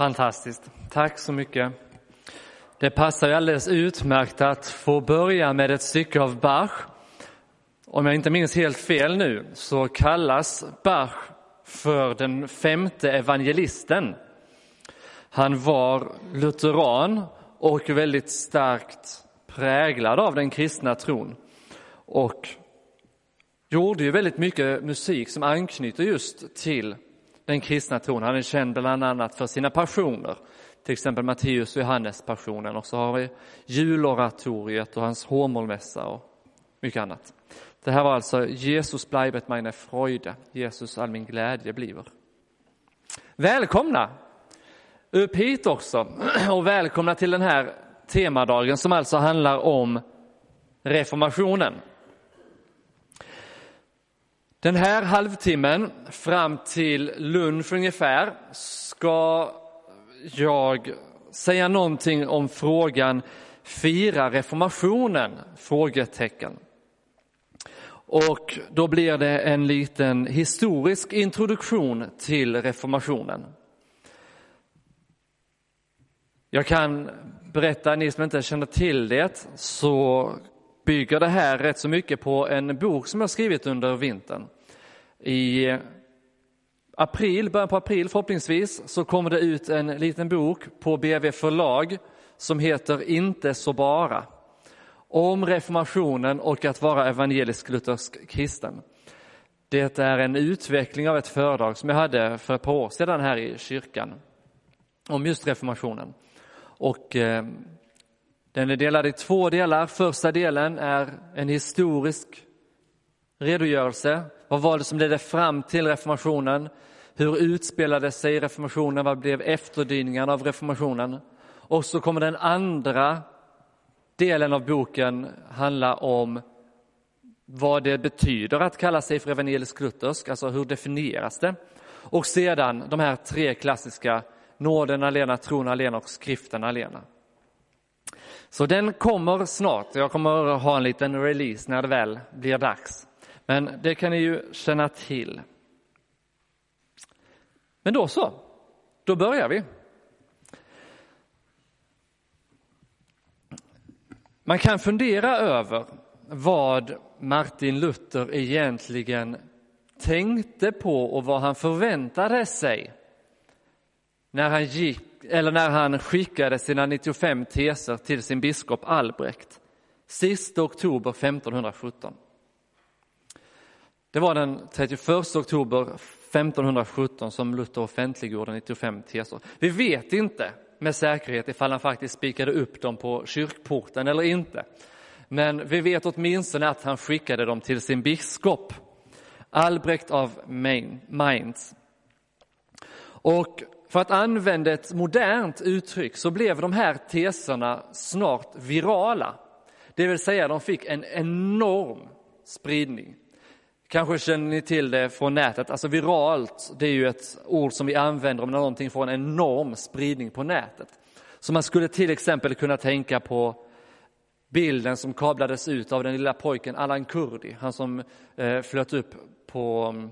Fantastiskt. Tack så mycket. Det passar ju alldeles utmärkt att få börja med ett stycke av Bach. Om jag inte minns helt fel nu så kallas Bach för den femte evangelisten. Han var lutheran och väldigt starkt präglad av den kristna tron och gjorde ju väldigt mycket musik som anknyter just till den kristna tron. Han är känd bland annat för sina passioner, till exempel Matteus och Johannes passionen och så har vi juloratoriet och hans hårmålmässa och mycket annat. Det här var alltså Jesus bleibet meine Freude, Jesus all min glädje bliver. Välkomna upp hit också och välkomna till den här temadagen som alltså handlar om reformationen. Den här halvtimmen fram till lunch ungefär ska jag säga någonting om frågan Fira reformationen? Frågetecken. Och då blir det en liten historisk introduktion till reformationen. Jag kan berätta, ni som inte känner till det, så bygger det här rätt så mycket på en bok som jag skrivit under vintern. I april, början på april förhoppningsvis, så kommer det ut en liten bok på BV förlag som heter Inte så bara. Om reformationen och att vara evangelisk-luthersk kristen. Det är en utveckling av ett föredrag som jag hade för ett par år sedan här i kyrkan om just reformationen. Och eh, den är delad i två delar. Första delen är en historisk redogörelse. Vad var det som ledde fram till reformationen? Hur utspelade sig reformationen? Vad blev efterdyningarna av reformationen? Och så kommer den andra delen av boken handla om vad det betyder att kalla sig för evangelisk-luthersk, alltså hur definieras det? Och sedan de här tre klassiska nåden alena, tron alena och skriften alena. Så den kommer snart. Jag kommer ha en liten release när det väl blir dags. Men det kan ni ju känna till. Men då så, då börjar vi. Man kan fundera över vad Martin Luther egentligen tänkte på och vad han förväntade sig när han, gick, eller när han skickade sina 95 teser till sin biskop Albrecht sista oktober 1517. Det var den 31 oktober 1517 som Luther offentliggjorde 95 teser. Vi vet inte med säkerhet ifall han faktiskt spikade upp dem på kyrkporten eller inte. Men vi vet åtminstone att han skickade dem till sin biskop, Albrecht av Mainz. Och för att använda ett modernt uttryck så blev de här teserna snart virala. Det vill säga de fick en enorm spridning. Kanske känner ni till det från nätet. Alltså viralt, det är ju ett ord som vi använder om när någonting får en enorm spridning på nätet. Så man skulle till exempel kunna tänka på bilden som kablades ut av den lilla pojken Allan Kurdi, han som eh, flöt upp på mm,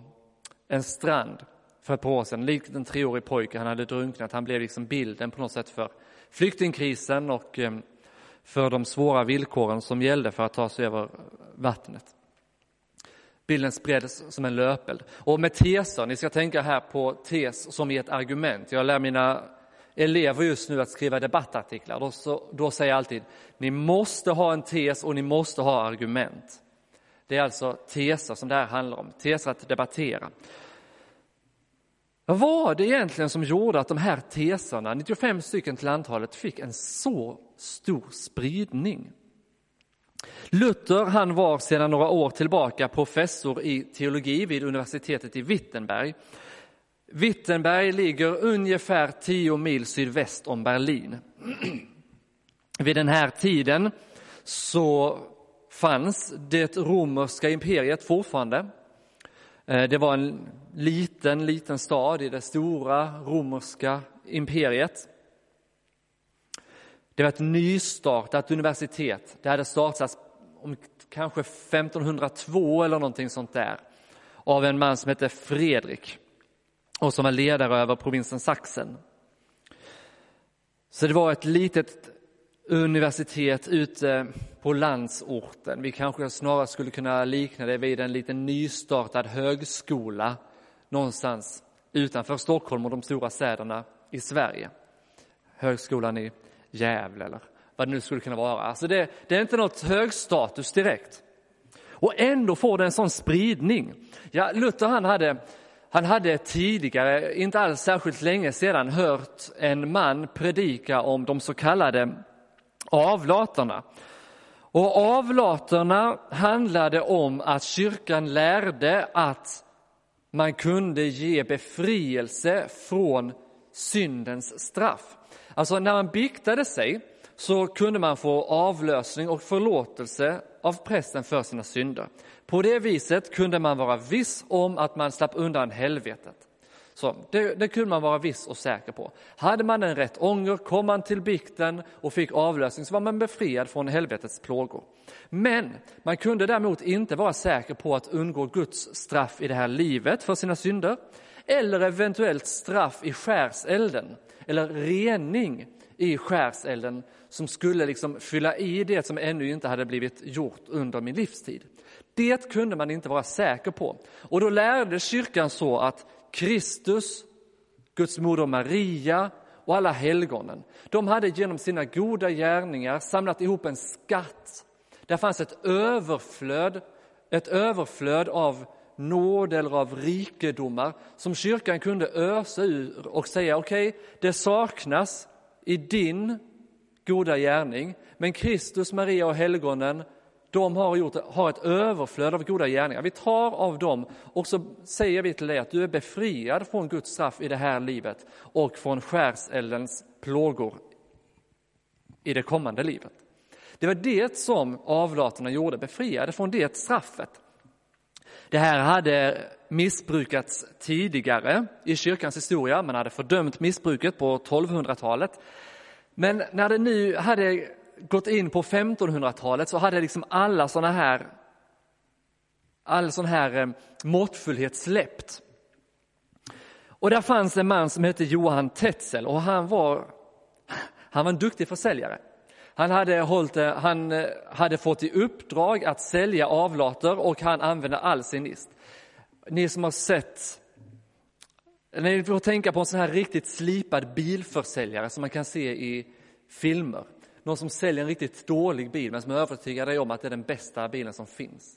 en strand för ett par år sedan. Likt en treårig pojke, han hade drunknat. Han blev liksom bilden på något sätt för flyktingkrisen och eh, för de svåra villkoren som gällde för att ta sig över vattnet. Bilden spreds som en löpeld. Och med teser, ni ska tänka här på tes som i ett argument. Jag lär mina elever just nu att skriva debattartiklar. Då, så, då säger jag alltid, ni måste ha en tes och ni måste ha argument. Det är alltså teser som det här handlar om, teser att debattera. Vad var det egentligen som gjorde att de här teserna, 95 stycken till antalet, fick en så stor spridning? Luther han var sedan några år tillbaka professor i teologi vid universitetet i Wittenberg. Wittenberg ligger ungefär 10 mil sydväst om Berlin. Vid den här tiden så fanns det romerska imperiet fortfarande. Eh, det var en liten, liten stad i det stora romerska imperiet. Det var ett nystartat universitet. Det hade startats om kanske 1502 eller någonting sånt där av en man som hette Fredrik och som var ledare över provinsen Sachsen. Så det var ett litet universitet ute på landsorten. Vi kanske snarare skulle kunna likna det vid en liten nystartad högskola någonstans utanför Stockholm och de stora städerna i Sverige. Högskolan i Gävle eller vad det nu skulle kunna vara. Alltså det, det är inte något högstatus direkt. Och ändå får det en sån spridning. Ja, Luther han hade, han hade tidigare, inte alls särskilt länge sedan, hört en man predika om de så kallade avlaterna. Och avlaterna handlade om att kyrkan lärde att man kunde ge befrielse från syndens straff. Alltså när man biktade sig så kunde man få avlösning och förlåtelse av prästen för sina synder. På det viset kunde man vara viss om att man slapp undan helvetet. Så det, det, kunde man vara viss och säker på. Hade man en rätt ånger, kom man till bikten och fick avlösning så var man befriad från helvetets plågor. Men man kunde däremot inte vara säker på att undgå Guds straff i det här livet för sina synder eller eventuellt straff i skärselden eller rening i skärselden som skulle liksom fylla i det som ännu inte hade blivit gjort under min livstid. Det kunde man inte vara säker på. Och då lärde kyrkan så att Kristus, Guds moder Maria och alla helgonen, de hade genom sina goda gärningar samlat ihop en skatt. Där fanns ett överflöd, ett överflöd av nåd eller av rikedomar som kyrkan kunde ösa ur och säga okej, okay, det saknas i din goda gärning, men Kristus, Maria och helgonen de har, gjort, har ett överflöd av goda gärningar. Vi tar av dem och så säger vi till dig att du är befriad från Guds straff i det här livet och från skärseldens plågor i det kommande livet. Det var det som avlaterna gjorde, befriade från det straffet. Det här hade missbrukats tidigare i kyrkans historia, man hade fördömt missbruket på 1200-talet. Men när det nu hade gått in på 1500-talet så hade liksom alla sådana här all sån här eh, måttfullhet släppt. Och där fanns en man som hette Johan Tetzel och han var, han var en duktig försäljare. Han hade, hållit, eh, han eh, hade fått i uppdrag att sälja avlater och han använde all sin list. Ni som har sett, ni får tänka på en sån här riktigt slipad bilförsäljare som man kan se i filmer. Någon som säljer en riktigt dålig bil men som övertygar dig om att det är den bästa bilen som finns.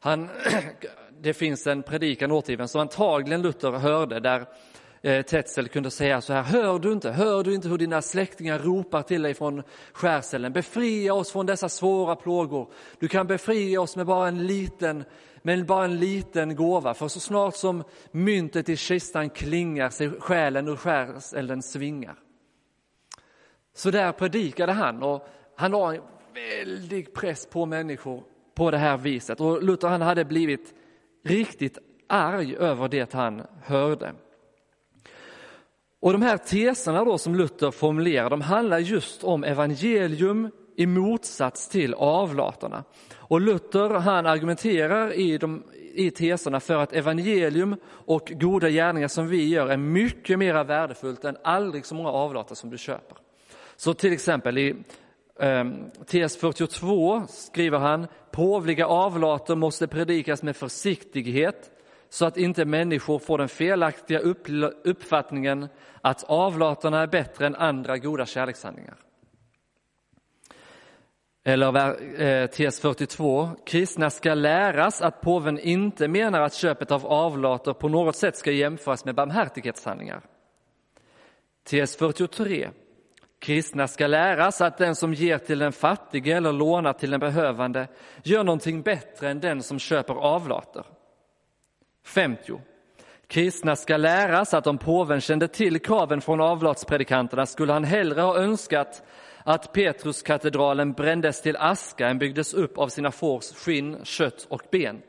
Han, det finns en predikan återgiven som antagligen Luther hörde där Eh, Tetzel kunde säga så här, hör du inte, hör du inte hur dina släktingar ropar till dig från skärselden, befria oss från dessa svåra plågor. Du kan befria oss med bara en liten, med bara en liten gåva, för så snart som myntet i kistan klingar sig själen ur skärselden svingar. Så där predikade han och han la en väldig press på människor på det här viset. Och Luther han hade blivit riktigt arg över det han hörde. Och de här teserna då som Luther formulerar, de handlar just om evangelium i motsats till avlatarna. Och Luther han argumenterar i, de, i teserna för att evangelium och goda gärningar som vi gör är mycket mer värdefullt än aldrig så många avlatar som du köper. Så till exempel i eh, tes 42 skriver han, påvliga avlater måste predikas med försiktighet så att inte människor får den felaktiga uppfattningen att avlaterna är bättre än andra goda kärlekshandlingar. Eller tes TS 42, kristna ska läras att påven inte menar att köpet av avlater på något sätt ska jämföras med barmhärtighetshandlingar. TS 43, Kristna ska läras att den som ger till den fattige eller lånar till den behövande gör någonting bättre än den som köper avlater. 50. Kristna ska läras att om påven kände till kraven från avlatspredikanterna skulle han hellre ha önskat att Petruskatedralen brändes till aska än byggdes upp av sina fårs skinn, kött och ben.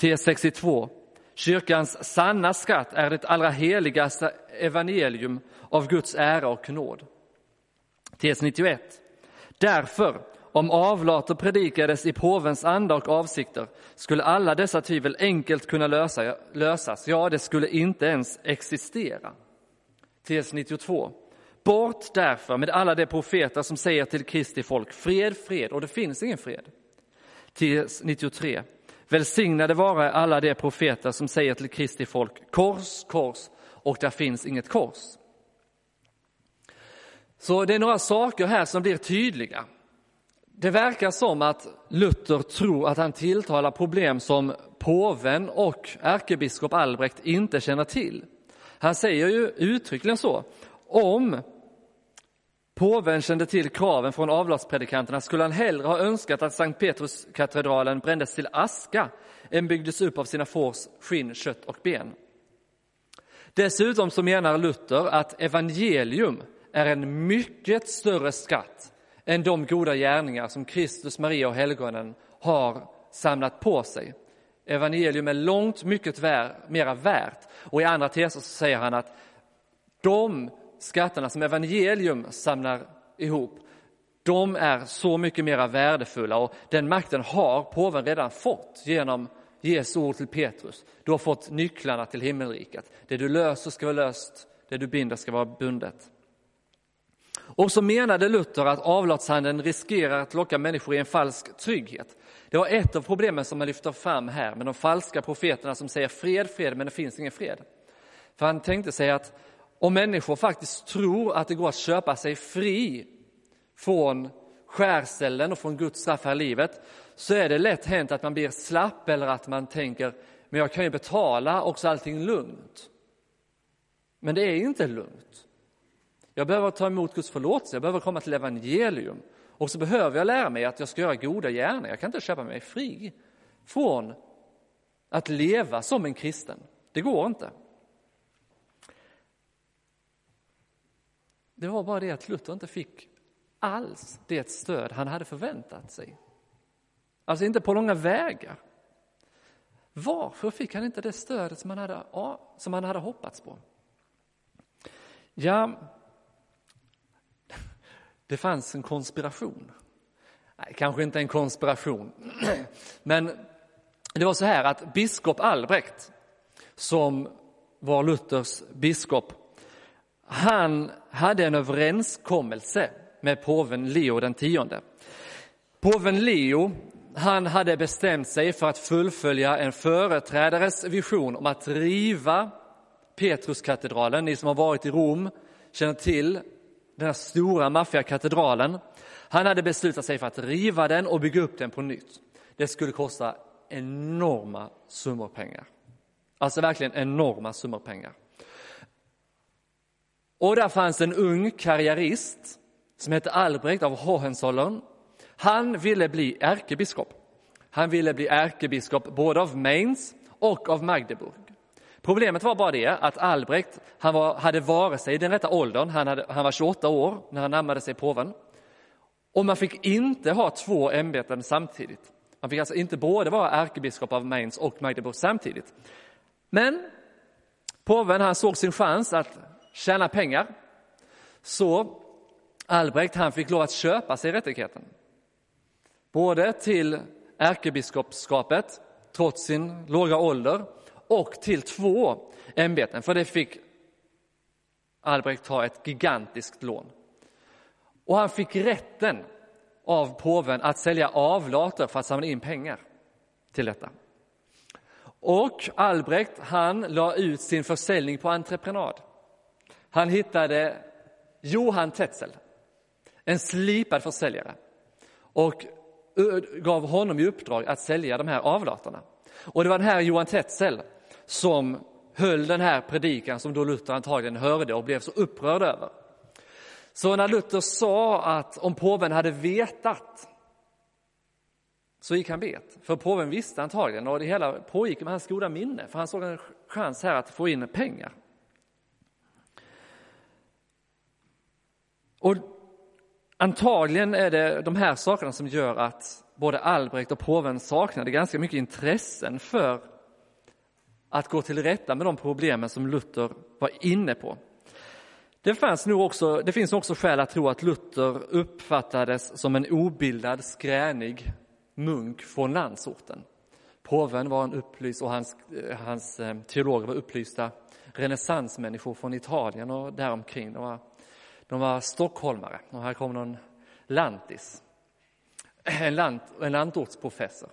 T62. Kyrkans sanna skatt är det allra heligaste evangelium av Guds ära och nåd. T91. Därför, om avlater predikades i påvens anda och avsikter skulle alla dessa tvivel enkelt kunna lösa, lösas. Ja, det skulle inte ens existera. Tes 92. Bort därför med alla de profeter som säger till Kristi folk, fred, fred, och det finns ingen fred. Tes 93. Välsignade vara alla de profeter som säger till Kristi folk, kors, kors, och där finns inget kors. Så det är några saker här som blir tydliga. Det verkar som att Luther tror att han tilltalar problem som påven och ärkebiskop Albrecht inte känner till. Han säger ju uttryckligen så. Om påven kände till kraven från avlatspredikanterna skulle han hellre ha önskat att Sankt Petruskatedralen brändes till aska än byggdes upp av sina fårs skinn, kött och ben. Dessutom så menar Luther att evangelium är en mycket större skatt än de goda gärningar som Kristus, Maria och helgonen har samlat på sig. Evangelium är långt mycket vär, mera värt och i andra teser så säger han att de skatterna som evangelium samlar ihop, de är så mycket mera värdefulla och den makten har påven redan fått genom Jesu ord till Petrus. Du har fått nycklarna till himmelriket. Det du löser ska vara löst, det du binder ska vara bundet. Och så menade Luther att avlatshandeln riskerar att locka människor i en falsk trygghet. Det var ett av problemen som man lyfter fram här med de falska profeterna som säger fred, fred, men det finns ingen fred. För han tänkte sig att om människor faktiskt tror att det går att köpa sig fri från skärselden och från Guds straff här i livet så är det lätt hänt att man blir slapp eller att man tänker men jag kan ju betala och så allting lugnt. Men det är inte lugnt. Jag behöver ta emot Guds förlåtelse, jag behöver komma till evangelium och så behöver jag lära mig att jag ska göra goda gärningar. Jag kan inte köpa mig fri från att leva som en kristen. Det går inte. Det var bara det att Luther inte fick alls det stöd han hade förväntat sig. Alltså inte på långa vägar. Varför fick han inte det stödet som han hade, som han hade hoppats på? Ja, det fanns en konspiration. Nej, kanske inte en konspiration, men det var så här att biskop Albrecht, som var Luthers biskop, han hade en överenskommelse med påven Leo den tionde. Påven Leo han hade bestämt sig för att fullfölja en företrädares vision om att riva Petruskatedralen. Ni som har varit i Rom känner till den här stora maffiga katedralen. Han hade beslutat sig för att riva den och bygga upp den på nytt. Det skulle kosta enorma summor pengar. Alltså verkligen enorma summor pengar. Och där fanns en ung karriärist som hette Albrecht av Hohenzollern. Han ville bli ärkebiskop. Han ville bli ärkebiskop både av Mainz och av Magdeburg. Problemet var bara det att Albrecht han var, hade vare sig den rätta åldern, han, hade, han var 28 år när han närmade sig påven. Och man fick inte ha två ämbeten samtidigt. Man fick alltså inte både vara ärkebiskop av Mainz och Magdeburg samtidigt. Men påven han såg sin chans att tjäna pengar. Så Albrecht han fick lov att köpa sig rättigheten. Både till ärkebiskopskapet, trots sin låga ålder, och till två ämbeten, för det fick Albrecht ta ett gigantiskt lån. Och han fick rätten av påven att sälja avlater för att samla in pengar till detta. Och Albrecht han la ut sin försäljning på entreprenad. Han hittade Johan Tetzel, en slipad försäljare, och gav honom i uppdrag att sälja de här avlaterna. Och det var den här Johan Tetzel som höll den här predikan som då Luther antagligen hörde och blev så upprörd över. Så när Luther sa att om påven hade vetat så gick han bet. För påven visste antagligen och det hela pågick med hans goda minne för han såg en chans här att få in pengar. Och antagligen är det de här sakerna som gör att både Albrecht och påven saknade ganska mycket intressen för att gå till rätta med de problemen som Luther var inne på. Det, fanns nog också, det finns också skäl att tro att Luther uppfattades som en obildad, skränig munk från landsorten. Påven var en upplyst och hans, eh, hans eh, teologer var upplysta renässansmänniskor från Italien och däromkring. De var, De var stockholmare och här kom någon lantis. En, lant, en lantortsprofessor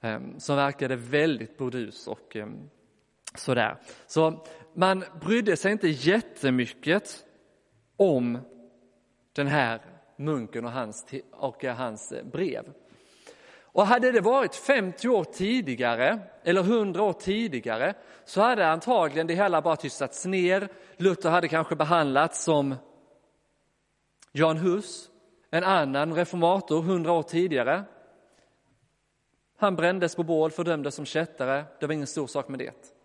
eh, som verkade väldigt burdus och sådär. Så man brydde sig inte jättemycket om den här munken och hans, och eh, hans eh, brev. Och hade det varit 50 år tidigare eller 100 år tidigare så hade antagligen det hela bara tystats ner. Luther hade kanske behandlats som Jan Hus, en annan reformator 100 år tidigare. Han brändes på bål, fördömdes som kättare. Det var ingen stor sak med det.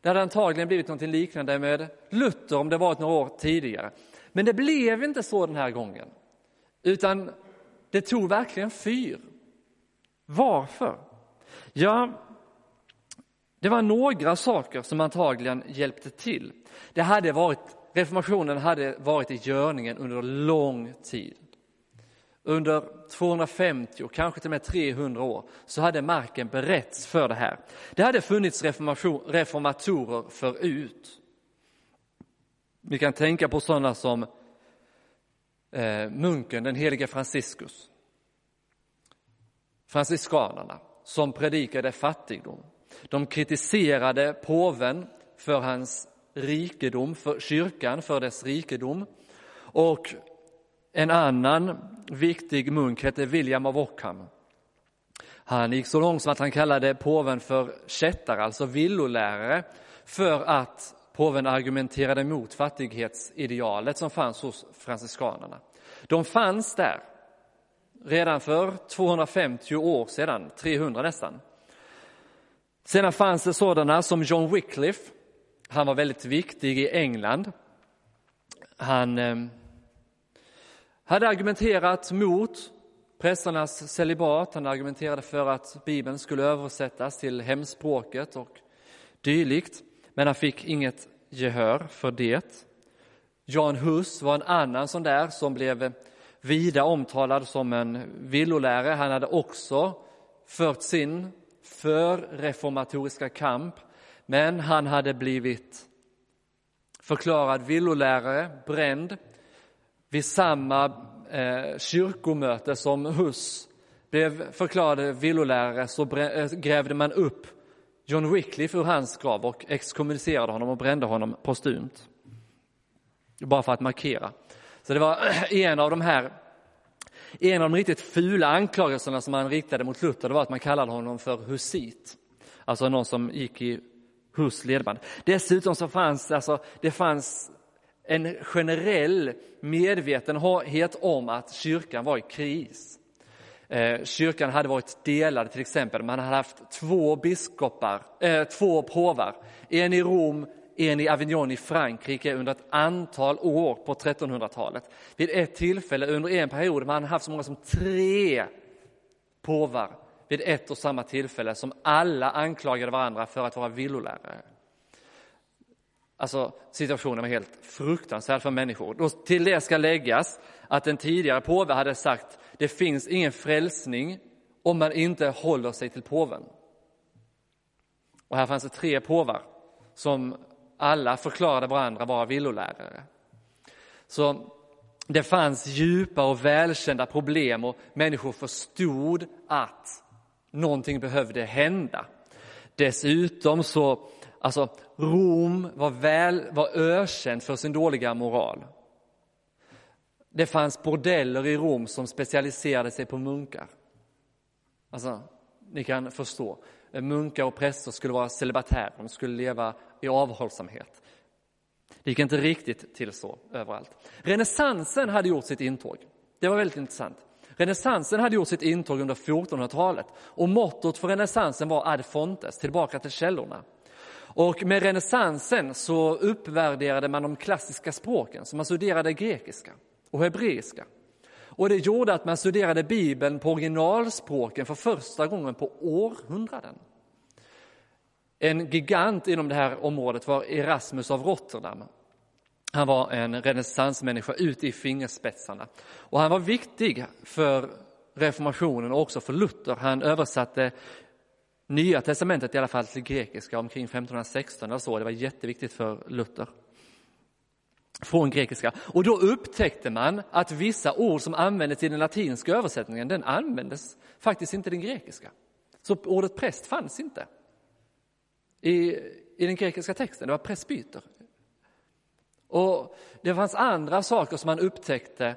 Det hade antagligen blivit något liknande med Luther om det varit några år tidigare. Men det blev inte så den här gången, utan det tog verkligen fyr. Varför? Ja, det var några saker som antagligen hjälpte till. Det hade varit, reformationen hade varit i görningen under lång tid. Under 250 och kanske till och med 300 år så hade marken beretts för det här. Det hade funnits reformatorer förut. Vi kan tänka på sådana som eh, munken, den helige Franciscus. Franciskanerna som predikade fattigdom. De kritiserade påven för hans rikedom, för kyrkan för dess rikedom. Och en annan viktig munk hette William av Ockham. Han gick så långt som att han kallade påven för kättare, alltså villolärare, för att påven argumenterade mot fattighetsidealet som fanns hos franciskanerna. De fanns där redan för 250 år sedan, 300 nästan. Sedan fanns det sådana som John Wycliffe. Han var väldigt viktig i England. Han eh, hade argumenterat mot prästernas celibat. Han argumenterade för att Bibeln skulle översättas till hemspråket och dylikt. Men han fick inget gehör för det. Jan Hus var en annan sån där som blev vida omtalad som en villolärare. Han hade också fört sin förreformatoriska kamp, men han hade blivit förklarad villolärare, bränd. Vid samma eh, kyrkomöte som Hus blev förklarad villolärare så eh, grävde man upp John Wycliffe ur hans grav och exkommunicerade honom och brände honom postumt. Bara för att markera. Så det var en av de här en av de riktigt fula anklagelserna som man riktade mot Luther det var att man kallade honom för husit, alltså någon som gick i Hus ledband. Dessutom så fanns alltså, det fanns en generell medvetenhet om att kyrkan var i kris. Eh, kyrkan hade varit delad till exempel, man hade haft två biskopar, eh, två påvar, en i Rom, en i Avignon i Frankrike under ett antal år på 1300-talet. Vid ett tillfälle under en period man haft så många som tre påvar vid ett och samma tillfälle som alla anklagade varandra för att vara villolärare. Alltså situationen var helt fruktansvärd för människor. Och till det ska läggas att en tidigare påve hade sagt det finns ingen frälsning om man inte håller sig till påven. Och här fanns det tre påvar som alla förklarade varandra vara villolärare. Så det fanns djupa och välkända problem och människor förstod att någonting behövde hända. Dessutom så, alltså Rom var, väl, var ökänt för sin dåliga moral. Det fanns bordeller i Rom som specialiserade sig på munkar. Alltså, ni kan förstå. Munkar och präster skulle vara celibatärer, de skulle leva i avhållsamhet. Det gick inte riktigt till så överallt. Renässansen hade gjort sitt intåg. Det var väldigt intressant. Renässansen hade gjort sitt intåg under 1400-talet och mottot för renässansen var ad fontes, tillbaka till källorna. Och med renässansen så uppvärderade man de klassiska språken, så man studerade grekiska och hebreiska. Och det gjorde att man studerade Bibeln på originalspråken för första gången på århundraden. En gigant inom det här området var Erasmus av Rotterdam. Han var en renässansmänniska ut i fingerspetsarna. Och han var viktig för reformationen och också för Luther. Han översatte Nya testamentet i alla fall till grekiska omkring 1516 eller så. Det var jätteviktigt för Luther. från grekiska. Och då upptäckte man att vissa ord som användes i den latinska översättningen, den användes faktiskt inte i den grekiska. Så ordet präst fanns inte i, i den grekiska texten, det var presbyter. Och det fanns andra saker som man upptäckte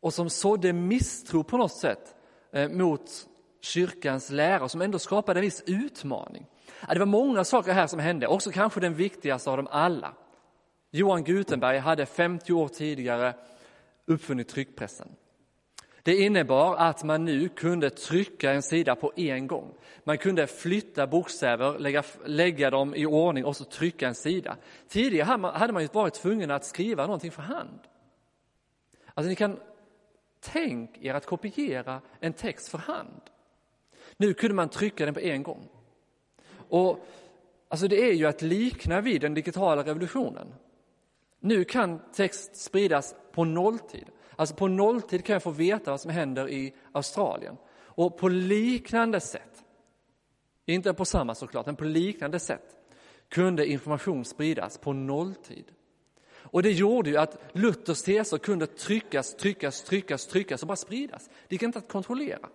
och som sådde misstro på något sätt eh, mot kyrkans lära som ändå skapade en viss utmaning. Det var många saker här som hände, också kanske den viktigaste av dem alla. Johan Gutenberg hade 50 år tidigare uppfunnit tryckpressen. Det innebar att man nu kunde trycka en sida på en gång. Man kunde flytta bokstäver, lägga, lägga dem i ordning och så trycka en sida. Tidigare hade man ju varit tvungen att skriva någonting för hand. Alltså ni kan tänk er att kopiera en text för hand. Nu kunde man trycka den på en gång. Och alltså det är ju att likna vid den digitala revolutionen. Nu kan text spridas på nolltid. Alltså på nolltid kan jag få veta vad som händer i Australien. Och på liknande sätt, inte på samma såklart, men på liknande sätt kunde information spridas på nolltid. Och det gjorde ju att Luthers teser kunde tryckas, tryckas, tryckas, tryckas och bara spridas. Det gick inte att kontrollera.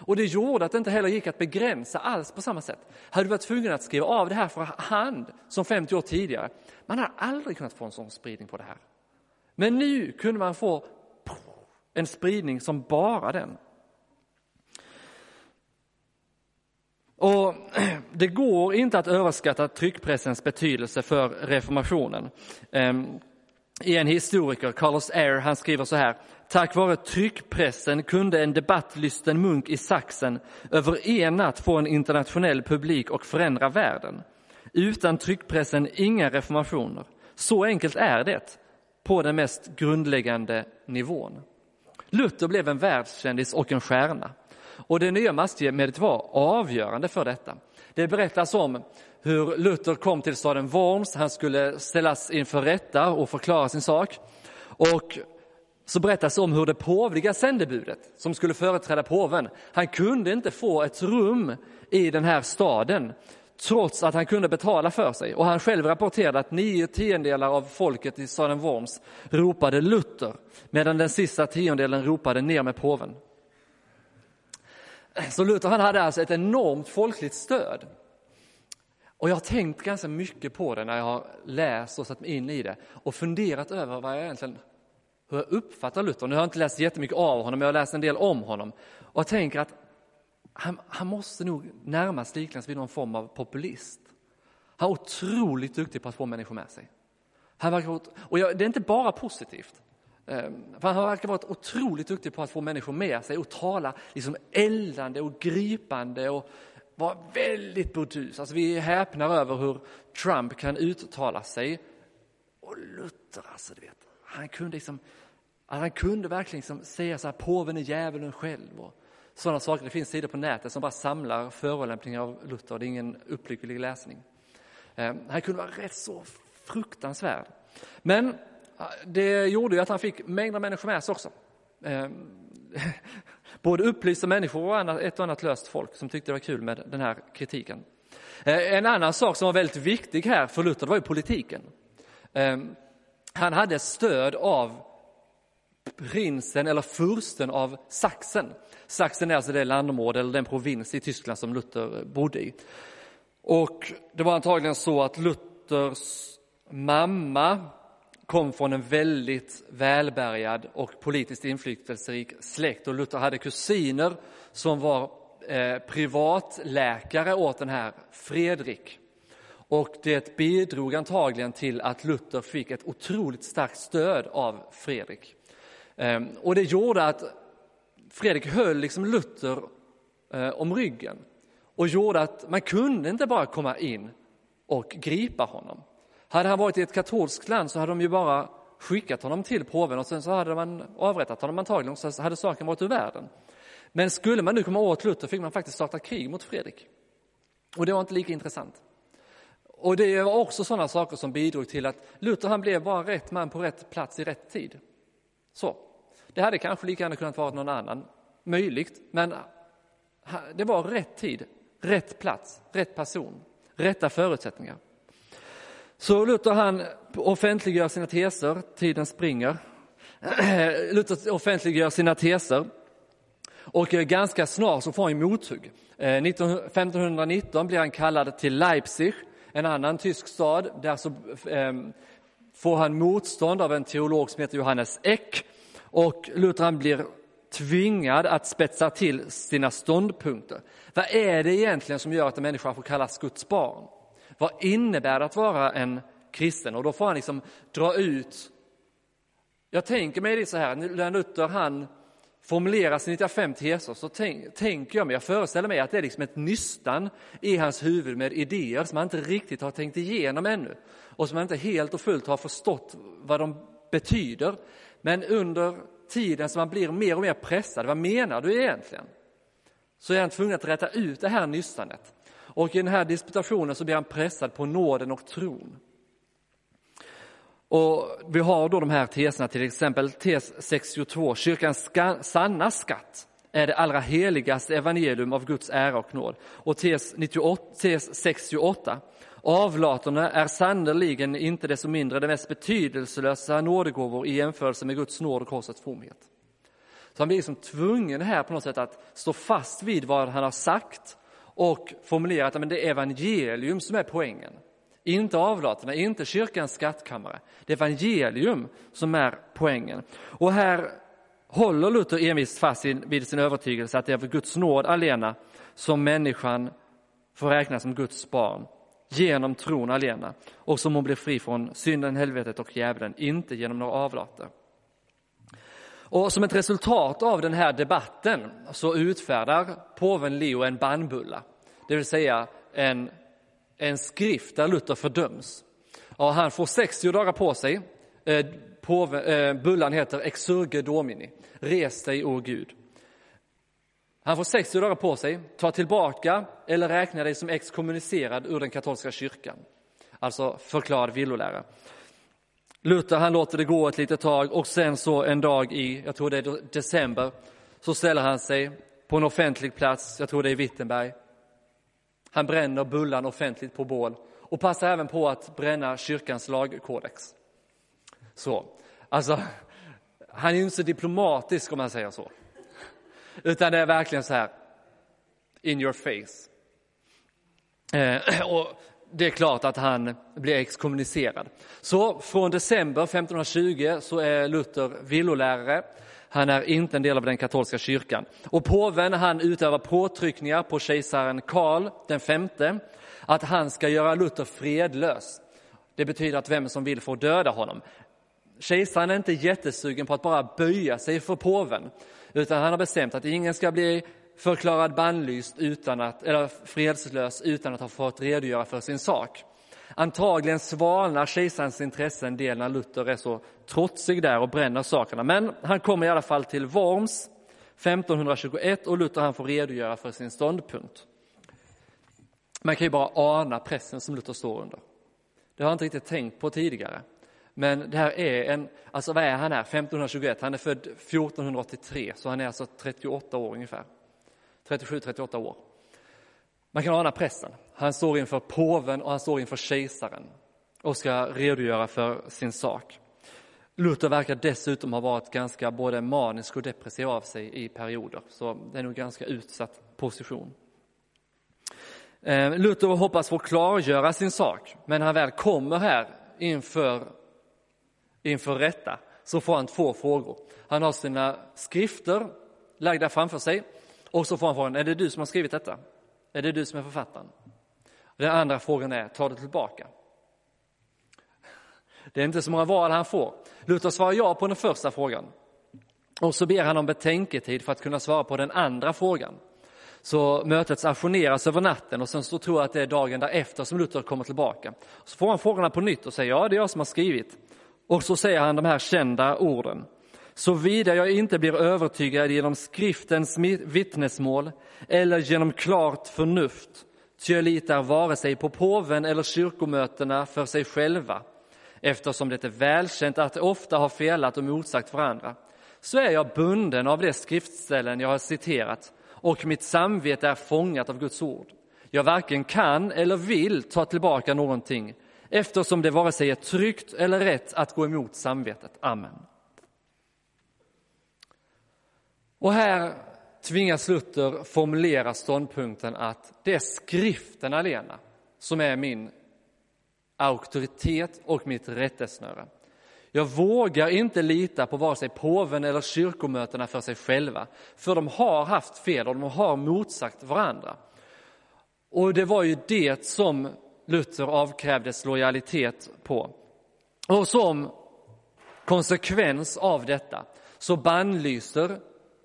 Och det gjorde att det inte heller gick att begränsa alls på samma sätt. Hade du varit tvungen att skriva av det här för hand som 50 år tidigare, man hade aldrig kunnat få en sån spridning på det här. Men nu kunde man få en spridning som bara den. Och Det går inte att överskatta tryckpressens betydelse för reformationen. Ehm, en historiker, Carlos Eyre, han skriver så här. Tack vare tryckpressen kunde en debattlysten munk i Sachsen över en natt få en internationell publik och förändra världen. Utan tryckpressen inga reformationer. Så enkelt är det på den mest grundläggande nivån. Luther blev en världskändis och en stjärna. Och det nya massmediet var avgörande för detta. Det berättas om hur Luther kom till staden Worms, han skulle ställas inför rätta och förklara sin sak. Och så berättas om hur det påvliga sändebudet, som skulle företräda påven, han kunde inte få ett rum i den här staden, trots att han kunde betala för sig. Och han själv rapporterade att nio tiondelar av folket i staden Worms ropade Luther, medan den sista tiondelen ropade ner med påven. Så Luther han hade alltså ett enormt folkligt stöd. Och jag har tänkt ganska mycket på det när jag har läst och satt mig in i det och funderat över vad jag egentligen, hur jag uppfattar Luther. Nu har jag inte läst jättemycket av honom, men jag har läst en del om honom. Och jag tänker att han, han måste nog närmast liknas vid någon form av populist. Han är otroligt duktig på att få människor med sig. Han verkar, och jag, det är inte bara positivt. Ehm, för han verkar vara otroligt duktig på att få människor med sig och tala liksom eldande och gripande och vara väldigt burdus. Alltså vi häpnar över hur Trump kan uttala sig. Och Luther, alltså, du vet, han kunde, liksom, han kunde verkligen liksom säga så här, påven är djävulen själv. Och sådana saker. Det finns sidor på nätet som bara samlar förolämpningar av Luther. Det är ingen upplycklig läsning. Eh, han kunde vara rätt så fruktansvärd. Men eh, det gjorde ju att han fick mängder av människor med sig också. Eh, både upplysta människor och ett och annat löst folk som tyckte det var kul med den här kritiken. En annan sak som var väldigt viktig här för Luther var ju politiken. Han hade stöd av prinsen eller fursten av Sachsen. Sachsen är alltså det landområde eller den provins i Tyskland som Luther bodde i. Och det var antagligen så att Luthers mamma kom från en väldigt välbärgad och politiskt inflytelserik släkt och Luther hade kusiner som var eh, privatläkare åt den här Fredrik. Och det bidrog antagligen till att Luther fick ett otroligt starkt stöd av Fredrik. Ehm, och det gjorde att Fredrik höll liksom Luther eh, om ryggen och gjorde att man kunde inte bara komma in och gripa honom. Hade han varit i ett katolskt land så hade de ju bara skickat honom till påven och sen så hade man avrättat honom antagligen och så hade saken varit ur världen. Men skulle man nu komma åt Luther fick man faktiskt starta krig mot Fredrik. Och det var inte lika intressant. Och det var också sådana saker som bidrog till att Luther han blev bara rätt man på rätt plats i rätt tid. Så. Det hade kanske lika gärna kunnat vara någon annan, möjligt, men det var rätt tid, rätt plats, rätt person, rätta förutsättningar. Så Luther han offentliggör sina teser, tiden springer. Luther offentliggör sina teser och ganska snart så får han mothugg. Eh, 1519 blir han kallad till Leipzig, en annan tysk stad. Där så ehm, får han motstånd av en teolog som heter Johannes Eck och Luther blir tvingad att spetsa till sina ståndpunkter. Vad är det egentligen som gör att en människa får kallas Guds barn? Vad innebär det att vara en kristen? Och då får han liksom dra ut. Jag tänker mig det så här, när Luther han formulerar sina 95 teser så tänk, tänker jag mig, jag föreställer mig att det är liksom ett nystan i hans huvud med idéer som han inte riktigt har tänkt igenom ännu och som han inte helt och fullt har förstått vad de betyder. Men under tiden som han blir mer och mer pressad, vad menar du egentligen? Så är han tvungen att rätta ut det här nystanet. Och i den här disputationen så blir han pressad på nåden och tron. Och vi har då de här teserna, till exempel tes 62, kyrkans ska, sanna skatt är det allra heligaste evangelium av Guds ära och nåd. Och tes, 98, tes 68, avlatorna är sannerligen inte desto mindre det mest betydelselösa nådegåvor i jämförelse med Guds nåd och korsets fromhet. Så han blir liksom tvungen här på något sätt att stå fast vid vad han har sagt och formulerat att det är evangelium som är poängen. Inte avlaterna, inte kyrkans skattkammare. Det är evangelium som är poängen. Och här håller Luther envist fast vid sin övertygelse att det är för Guds nåd alena som människan får räknas som Guds barn genom tron alena och som hon blir fri från synden, helvetet och djävulen, inte genom några avlater. Och som ett resultat av den här debatten så utfärdar påven Leo en bannbulla, det vill säga en, en skrift där Luther fördöms. Och han får 60 dagar på sig. Eh, eh, bullan heter Exurge Domini, res dig, o Gud. Han får 60 dagar på sig, ta tillbaka eller räkna dig som exkommunicerad ur den katolska kyrkan. Alltså förklarad villolära. Luther han låter det gå ett litet tag och sen så en dag i, jag tror det är december, så ställer han sig på en offentlig plats, jag tror det är Wittenberg. Han bränner bullan offentligt på bål och passar även på att bränna kyrkans lagkodex. Så, alltså, han är ju inte så diplomatisk om man säger så. Utan det är verkligen så här, in your face. Eh, och det är klart att han blir exkommunicerad. Så från december 1520 så är Luther villolärare. Han är inte en del av den katolska kyrkan. Och påven han utövar påtryckningar på kejsaren Karl den femte att han ska göra Luther fredlös. Det betyder att vem som vill får döda honom. Kejsaren är inte jättesugen på att bara böja sig för påven, utan han har bestämt att ingen ska bli förklarad bannlyst utan att, eller fredslös utan att ha fått redogöra för sin sak. Antagligen svalnar kejsarens intresse en del när Luther är så trotsig där och bränner sakerna. Men han kommer i alla fall till Worms 1521 och Luther han får redogöra för sin ståndpunkt. Man kan ju bara ana pressen som Luther står under. Det har jag inte riktigt tänkt på tidigare. Men det här är en, alltså vad är han här, 1521, han är född 1483, så han är alltså 38 år ungefär. 37-38 år. Man kan ana pressen. Han står inför påven och han står inför kejsaren och ska redogöra för sin sak. Luther verkar dessutom ha varit ganska både manisk och depressiv av sig i perioder, så det är nog ganska utsatt position. Eh, Luther hoppas få klargöra sin sak, men han väl kommer här inför, inför rätta så får han två frågor. Han har sina skrifter lagda framför sig och så får han frågan, är det du som har skrivit detta? Är det du som är författaren? Den andra frågan är, tar du tillbaka? Det är inte så många val han får. Luther svarar ja på den första frågan. Och så ber han om betänketid för att kunna svara på den andra frågan. Så mötet ajourneras över natten och sen så tror jag att det är dagen därefter som Luther kommer tillbaka. Så får han frågorna på nytt och säger ja, det är jag som har skrivit. Och så säger han de här kända orden såvida jag inte blir övertygad genom skriftens vittnesmål eller genom klart förnuft, ty jag litar vare sig på påven eller kyrkomötena för sig själva, eftersom det är välkänt att de ofta har felat och motsagt varandra, så är jag bunden av de skriftställen jag har citerat och mitt samvete är fångat av Guds ord. Jag varken kan eller vill ta tillbaka någonting, eftersom det vare sig är tryggt eller rätt att gå emot samvetet. Amen. Och här tvingas Luther formulera ståndpunkten att det är skriften alena som är min auktoritet och mitt rättesnöre. Jag vågar inte lita på vare sig påven eller kyrkomötena för sig själva, för de har haft fel och de har motsagt varandra. Och det var ju det som Luther avkrävdes lojalitet på. Och som konsekvens av detta så bannlyser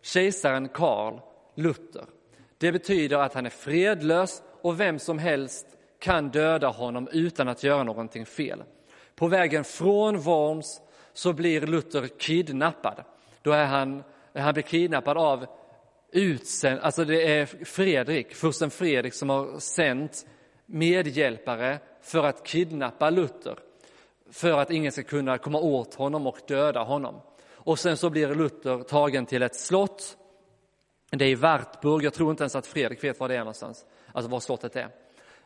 kejsaren Karl Luther. Det betyder att han är fredlös och vem som helst kan döda honom utan att göra någonting fel. På vägen från Worms så blir Luther kidnappad. Då är han, han blir kidnappad av utsänd, alltså det är Fredrik, fursten Fredrik som har sänt medhjälpare för att kidnappa Luther. För att ingen ska kunna komma åt honom och döda honom. Och sen så blir Luther tagen till ett slott. Det är i Wartburg, jag tror inte ens att Fredrik vet var det är någonstans, alltså var slottet är.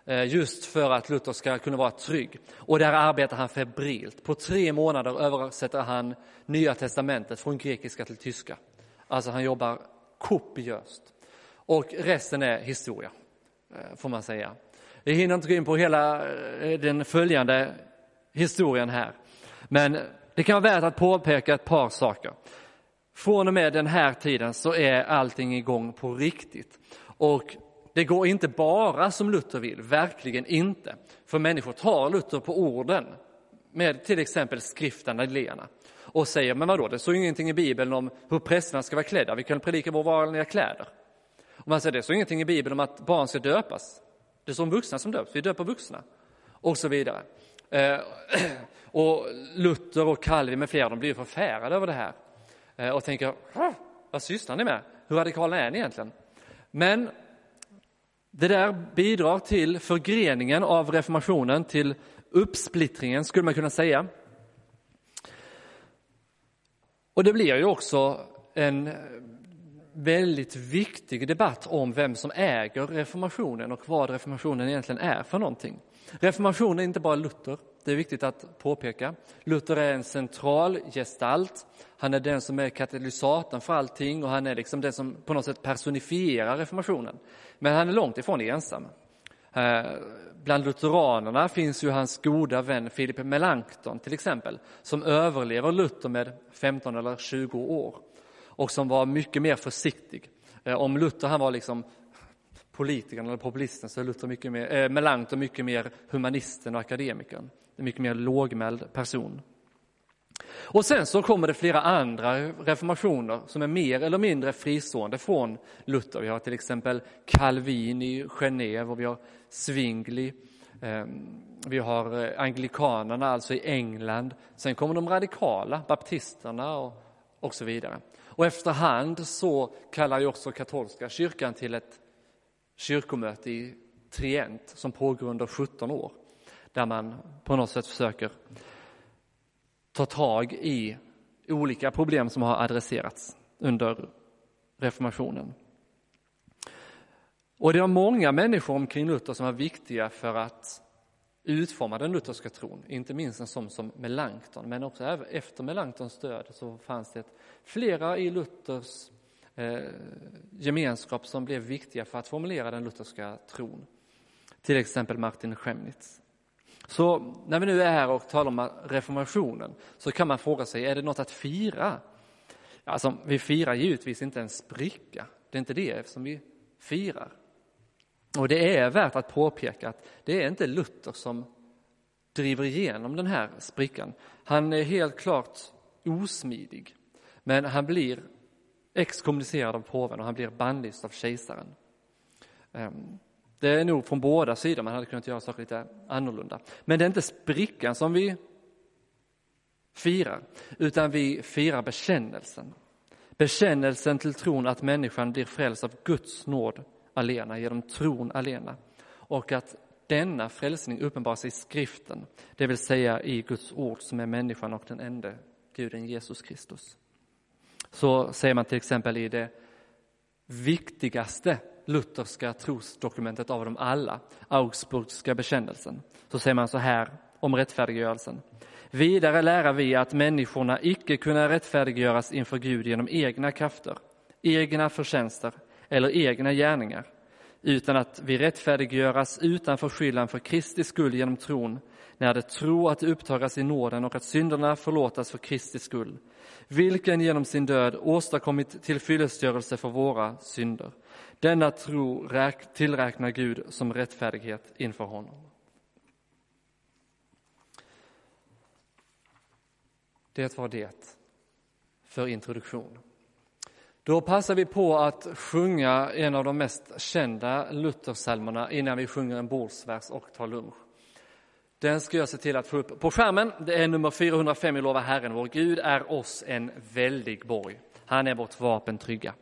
Eh, just för att Luther ska kunna vara trygg. Och där arbetar han febrilt. På tre månader översätter han Nya testamentet från grekiska till tyska. Alltså han jobbar kopiöst. Och resten är historia, eh, får man säga. Vi hinner inte gå in på hela eh, den följande historien här. Men det kan vara värt att påpeka ett par saker. Från och med den här tiden så är allting igång på riktigt. Och det går inte bara som Luther vill, verkligen inte. För människor tar Luther på orden med till exempel skriften Lena och säger, men vadå, det står ingenting i Bibeln om hur prästerna ska vara klädda, vi kan predika vår vanliga kläder. Och man säger, det står ingenting i Bibeln om att barn ska döpas, det står om vuxna som döps, vi döper vuxna, och så vidare. Eh, Och Luther och Calvin med flera, de blir förfärade över det här eh, och tänker, vad sysslar ni med? Hur radikala är ni egentligen? Men det där bidrar till förgreningen av reformationen, till uppsplittringen skulle man kunna säga. Och det blir ju också en väldigt viktig debatt om vem som äger reformationen och vad reformationen egentligen är för någonting. Reformationen är inte bara Luther, det är viktigt att påpeka. Luther är en central gestalt. Han är den som är katalysatorn för allting och han är liksom den som på något sätt personifierar reformationen. Men han är långt ifrån ensam. Eh, bland lutheranerna finns ju hans goda vän Philip Melanchthon till exempel, som överlever Luther med 15 eller 20 år och som var mycket mer försiktig. Eh, om Luther han var liksom politikern eller populisten så är Luther mycket mer, eh, Melanchthon mycket mer humanisten och akademikern. En mycket mer lågmäld person. Och sen så kommer det flera andra reformationer som är mer eller mindre fristående från Luther. Vi har till exempel Calvin i Genève och vi har Zwingli. Ehm, vi har eh, anglikanerna, alltså i England. Sen kommer de radikala, baptisterna och, och så vidare. Och efterhand så kallar ju också katolska kyrkan till ett kyrkomöte i Trient som pågår under 17 år, där man på något sätt försöker ta tag i olika problem som har adresserats under reformationen. Och det var många människor omkring Luther som var viktiga för att utforma den lutherska tron, inte minst en sån som Melanchthon, men också efter Melanchtons död så fanns det flera i Luthers Eh, gemenskap som blev viktiga för att formulera den lutherska tron. Till exempel Martin Schemnitz. Så när vi nu är här och talar om reformationen så kan man fråga sig, är det något att fira? Alltså, vi firar givetvis inte en spricka, det är inte det som vi firar. Och det är värt att påpeka att det är inte Luther som driver igenom den här sprickan. Han är helt klart osmidig, men han blir exkommunicerad av påven och han blir bannlyst av kejsaren. Ehm, det är nog från båda sidor, man hade kunnat göra saker lite annorlunda. Men det är inte sprickan som vi firar, utan vi firar bekännelsen. Bekännelsen till tron att människan blir frälst av Guds nåd alena, genom tron alena. Och att denna frälsning uppenbaras i skriften, det vill säga i Guds ord som är människan och den enda guden Jesus Kristus. Så säger man till exempel i det viktigaste lutherska trosdokumentet av dem alla, Augsburgska bekännelsen, så säger man så här om rättfärdiggörelsen. Vidare lära vi att människorna icke kunna rättfärdiggöras inför Gud genom egna krafter, egna förtjänster eller egna gärningar, utan att vi rättfärdiggöras utan förskyllan för Kristi skull genom tron, när det tro att det upptagas i nåden och att synderna förlåtas för Kristi skull, vilken genom sin död åstadkommit tillfyllestgörelse för våra synder. Denna tro tillräknar Gud som rättfärdighet inför honom. Det var det för introduktion. Då passar vi på att sjunga en av de mest kända Luthersalmerna innan vi sjunger en bordsvers och tar lunch. Den ska jag se till att få upp på skärmen. Det är nummer 405 i Lova Herren, vår Gud är oss en väldig borg. Han är vårt vapen trygga.